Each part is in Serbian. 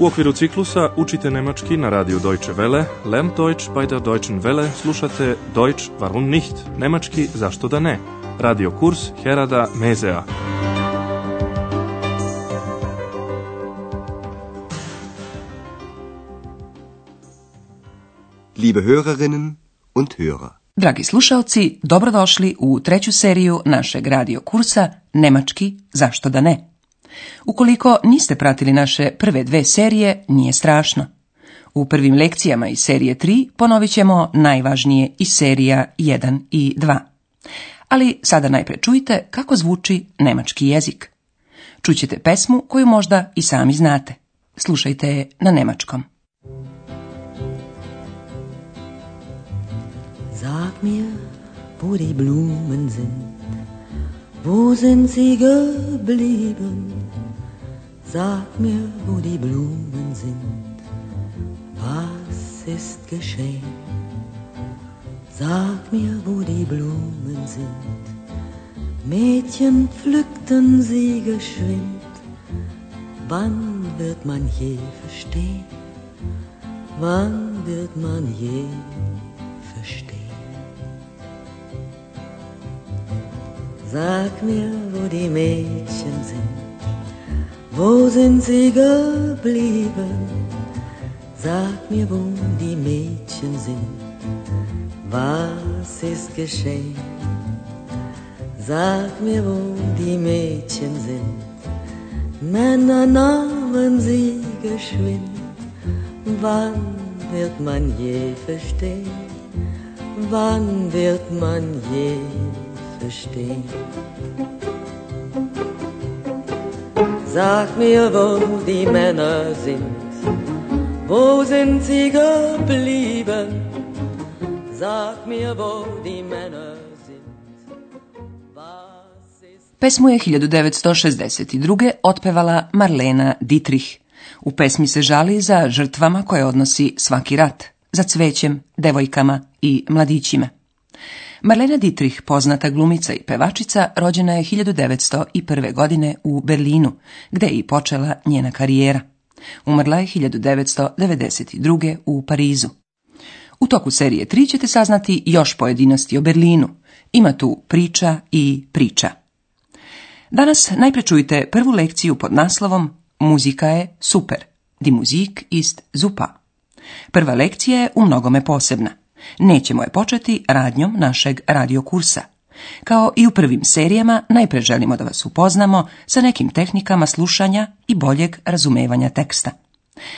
U okviru ciklusa učite nemački na radiju Deutsche Welle, Lern Deutsch bei der Deutschen Welle, slušate Deutsch warum nicht, nemački zašto da ne, radio kurs Herada Mezea. Liebe Hörerinnen und Hörer. Dragi slušalci, dobrodošli u treću seriju našeg radio kursa Nemački zašto da ne. Ukoliko niste pratili naše prve dve serije, nije strašno. U prvim lekcijama iz serije 3 ponovit ćemo najvažnije iz serija 1 i 2. Ali sada najpre čujte kako zvuči nemački jezik. Čućete pesmu koju možda i sami znate. Slušajte je na nemačkom. Sag mir, wo die Blumen sind. Wo sind sie geblieben? Sag mir, wo die Blumen sind. Was ist geschehen? Sag mir, wo die Blumen sind. Mädchen pflückten sie geschwind. Wann wird man je verstehen? Wann wird man je Sag mir, wo die Mädchen sind, wo sind sie geblieben? Sag mir, wo die Mädchen sind, was ist geschehen? Sag mir, wo die Mädchen sind, Männer nahmen sie geschwind. Wann wird man je verstehen? Wann wird man je verstehen. Sag mir, wo die Männer sind, wo sind sie geblieben? Sag mir, wo die Männer sind. Pesmu je 1962. otpevala Marlena Dietrich. U pesmi se žali za žrtvama koje odnosi svaki rat, za cvećem, devojkama i mladićima. Marlena Dietrich, poznata glumica i pevačica, rođena je 1901. godine u Berlinu, gde je i počela njena karijera. Umrla je 1992. u Parizu. U toku serije 3 ćete saznati još pojedinosti o Berlinu. Ima tu priča i priča. Danas najpre čujte prvu lekciju pod naslovom Muzika je super. Di muzik ist zupa. Prva lekcija je u mnogome posebna. Nećemo je početi radnjom našeg radiokursa. Kao i u prvim serijama, najpre želimo da vas upoznamo sa nekim tehnikama slušanja i boljeg razumevanja teksta.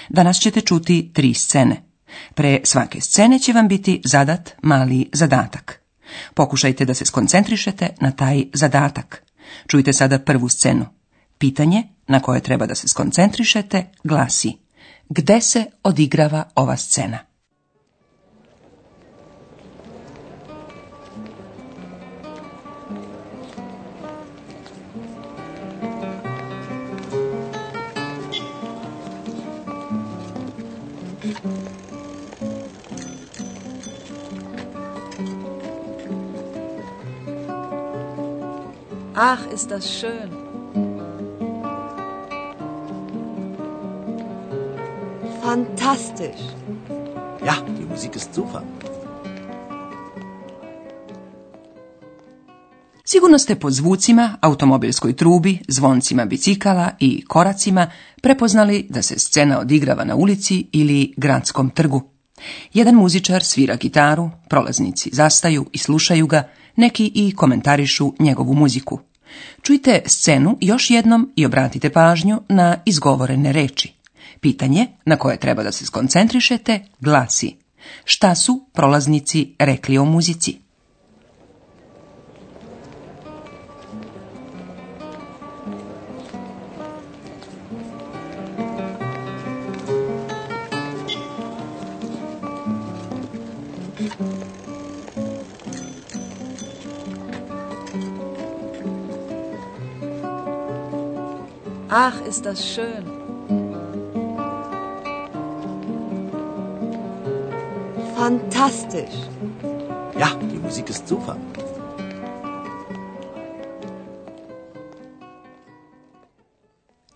Danas ćete čuti tri scene. Pre svake scene će vam biti zadat mali zadatak. Pokušajte da se skoncentrišete na taj zadatak. Čujte sada prvu scenu. Pitanje na koje treba da se skoncentrišete glasi Gde se odigrava ova scena? Ach, ist das schön. Fantastisch. Ja, die Musik ist super. Sigurno ste po zvucima, automobilskoj trubi, zvoncima bicikala i koracima prepoznali da se scena odigrava na ulici ili gradskom trgu. Jedan muzičar svira gitaru, prolaznici zastaju i slušaju ga, neki i komentarišu njegovu muziku. Čujte scenu još jednom i obratite pažnju na izgovorene reči. Pitanje na koje treba da se skoncentrišete glasi Šta su prolaznici rekli o muzici? Ach, ist das schön. Fantastisch. Ja, die Musik ist super.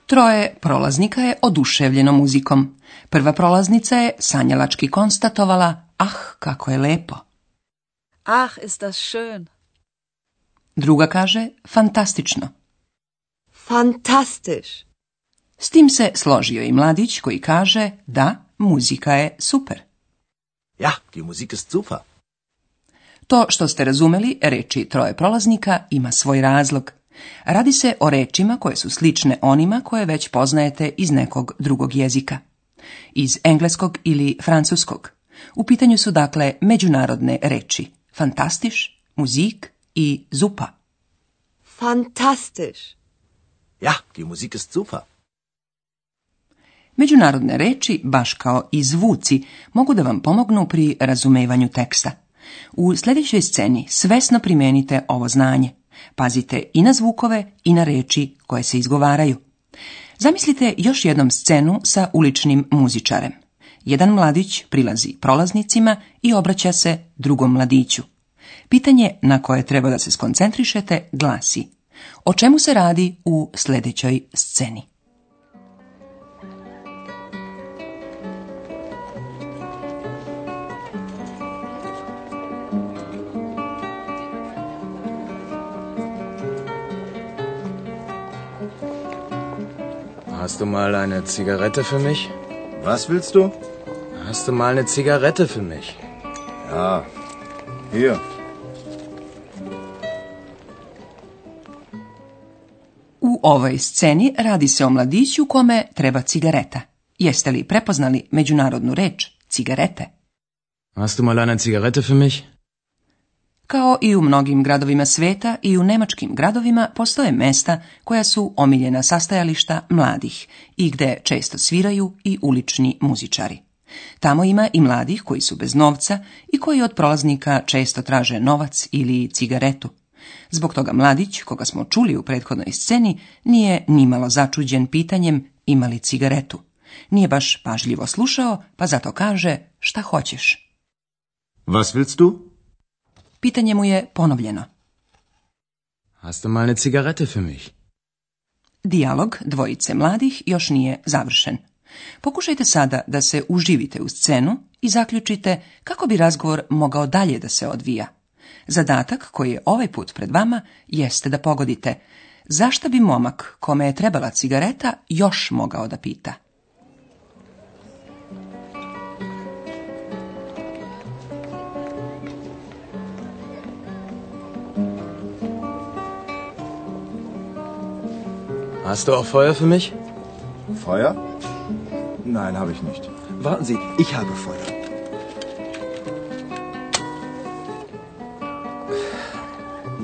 Troje prolaznika je oduševljeno muzikom. Prva prolaznica je sanjalački konstatovala, ah, kako je lepo. Ah, ist das schön. Druga kaže, fantastično. Fantastisch. S tim se složio i mladić koji kaže da muzika je super. Ja, die Musik ist super. To što ste razumeli, reči troje prolaznika ima svoj razlog. Radi se o rečima koje su slične onima koje već poznajete iz nekog drugog jezika. Iz engleskog ili francuskog. U pitanju su dakle međunarodne reči. Fantastiš, muzik i zupa. Fantastiš. Ja, die Musik ist super. Međunarodne reči, baš kao i zvuci, mogu da vam pomognu pri razumevanju teksta. U sljedećoj sceni svesno primijenite ovo znanje. Pazite i na zvukove i na reči koje se izgovaraju. Zamislite još jednom scenu sa uličnim muzičarem. Jedan mladić prilazi prolaznicima i obraća se drugom mladiću. Pitanje na koje treba da se skoncentrišete glasi o čemu se radi u sljedećoj sceni? Hast du mal eine Zigarette für mich? Was willst du? Hast du mal eine Zigarette für mich? Ja, hier. ovoj sceni radi se o mladiću kome treba cigareta. Jeste li prepoznali međunarodnu reč cigarete? Hast du mal eine Zigarette für mich? Kao i u mnogim gradovima sveta i u nemačkim gradovima postoje mesta koja su omiljena sastajališta mladih i gde često sviraju i ulični muzičari. Tamo ima i mladih koji su bez novca i koji od prolaznika često traže novac ili cigaretu. Zbog toga mladić, koga smo čuli u prethodnoj sceni, nije nimalo začuđen pitanjem imali li cigaretu. Nije baš pažljivo slušao, pa zato kaže šta hoćeš. Was willst du? Pitanje mu je ponovljeno. Hast du mal für mich? Dijalog dvojice mladih još nije završen. Pokušajte sada da se uživite u scenu i zaključite kako bi razgovor mogao dalje da se odvija. Zadatak koji je ovaj put pred vama jeste da pogodite zašto bi momak kome je trebala cigareta još mogao da pita. Hast du auch Feuer für mich? Feuer? Nein, habe ich nicht. Warten Sie, ich habe Feuer.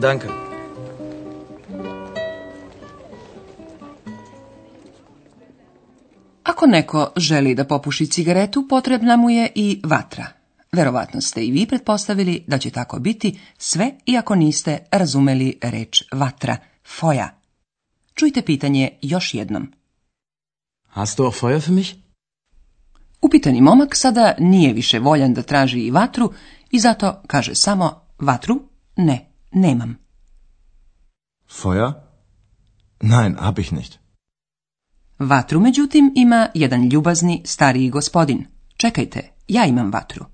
Danke. Ako neko želi da popuši cigaretu, potrebna mu je i vatra. Verovatno ste i vi pretpostavili da će tako biti sve i ako niste razumeli reč vatra, foja. Čujte pitanje još jednom. Hast du Feuer für mich? Upitani momak sada nije više voljan da traži i vatru i zato kaže samo vatru ne. Nemam. Feuer? Nein, hab ich nicht. Vatru, međutim, ima jedan ljubazni stariji gospodin. Čekajte, ja imam vatru.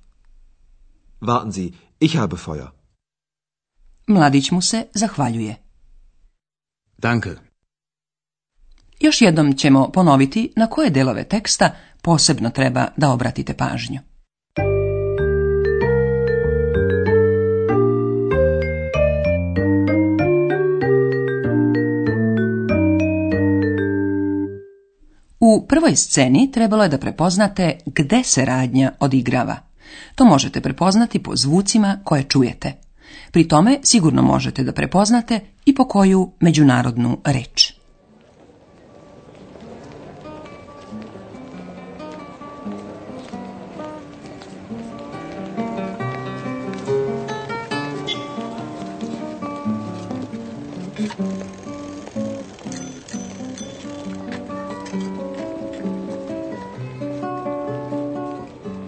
Warten Sie, ich habe Feuer. Mladić mu se zahvaljuje. Danke. Još jednom ćemo ponoviti na koje delove teksta posebno treba da obratite pažnju. U prvoj sceni trebalo je da prepoznate gde se radnja odigrava. To možete prepoznati po zvucima koje čujete. Pri tome sigurno možete da prepoznate i po koju međunarodnu reč.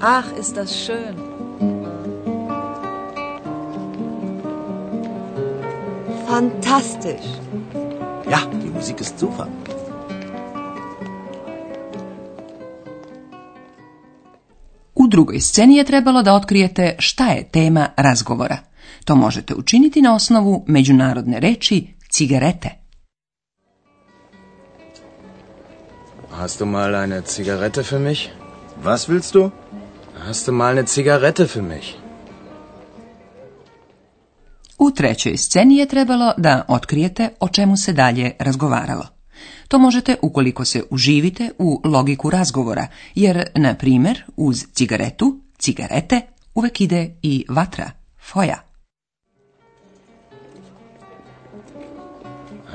Ach, ist das schön. Fantastisch. Ja, die Musik ist super. U drugoj sceni je trebalo da otkrijete šta je tema razgovora. To možete učiniti na osnovu međunarodne reči cigarete. Hast du mal eine Zigarette für mich? Was willst du? Hast du mal eine Zigarette für mich? U trećoj sceni je trebalo da otkrijete o čemu se dalje razgovaralo. To možete ukoliko se uživite u logiku razgovora, jer, na primjer, uz cigaretu, cigarete, uvek ide i vatra, foja.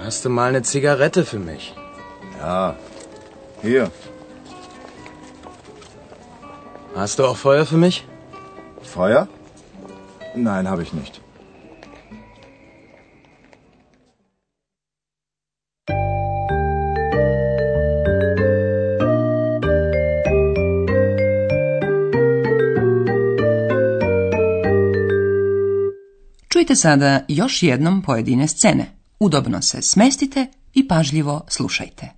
Hast du mal eine Zigarette für mich? Ja, hier. Hast du auch Feuer für mich? Feuer? Nein, habe ich nicht. Čujte sada još jednom pojedine scene. Udobno se smestite i pažljivo slušajte.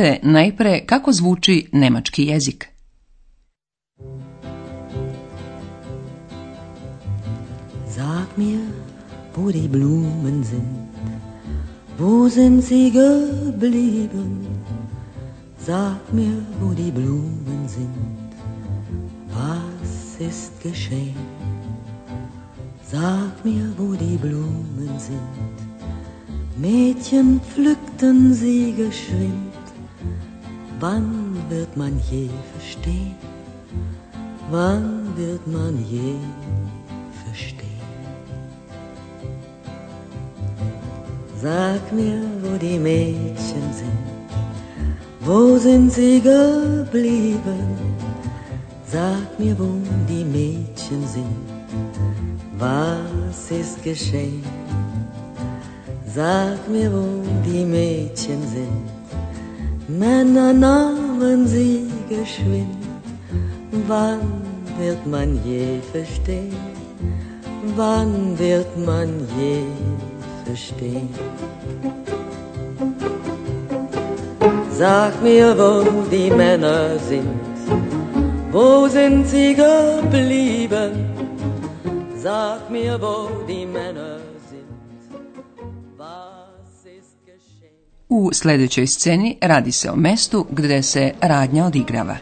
čujte najpre kako zvuči nemački jezik. Sag mir, wo die Blumen sind, wo sind sie geblieben? Sag mir, wo die Blumen sind, was ist geschehen? Sag mir, wo die Blumen sind, Mädchen pflückten sie geschwind. Wann wird man je verstehen? Wann wird man je verstehen? Sag mir, wo die Mädchen sind, wo sind sie geblieben? Sag mir, wo die Mädchen sind, was ist geschehen? Sag mir, wo die Mädchen sind Männer nahmen sie geschwind. Wann wird man je verstehen? Wann wird man je verstehen? Sag mir, wo die Männer sind. Wo sind sie geblieben? Sag mir, wo die Männer sind. U sljedećoj sceni radi se o mestu gdje se radnja odigrava.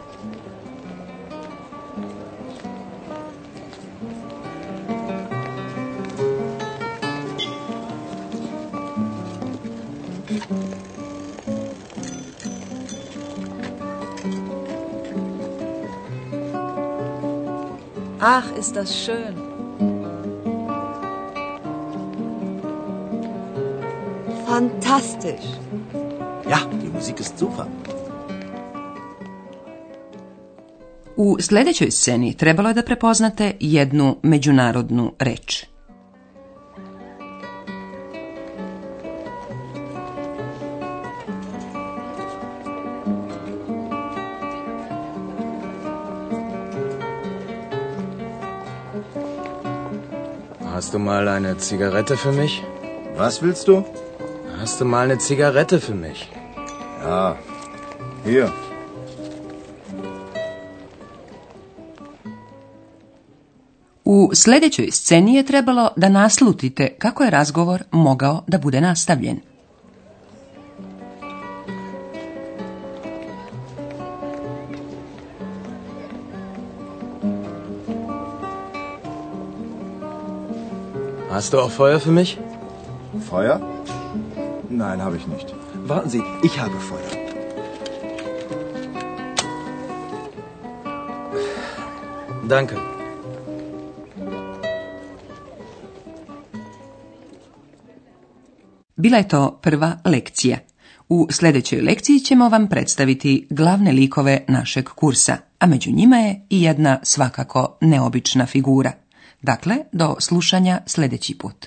Ach, ist das schön. Fantastisch. Ja, die Musik ist super. U sljedećoj sceni trebalo je da prepoznate jednu međunarodnu reč. Hast du mal eine Zigarette für mich? Was willst du? Hast du mal eine Zigarette für mich? Ja. Hier. U sljedećoj sceni je trebalo da naslutite kako je razgovor mogao da bude nastavljen. Hast du auch Feuer für mich? Feuer? Nein, habe ich nicht. Warten Sie, ich habe Danke. Bila je to prva lekcija. U sljedećoj lekciji ćemo vam predstaviti glavne likove našeg kursa, a među njima je i jedna svakako neobična figura. Dakle, do slušanja sljedeći put.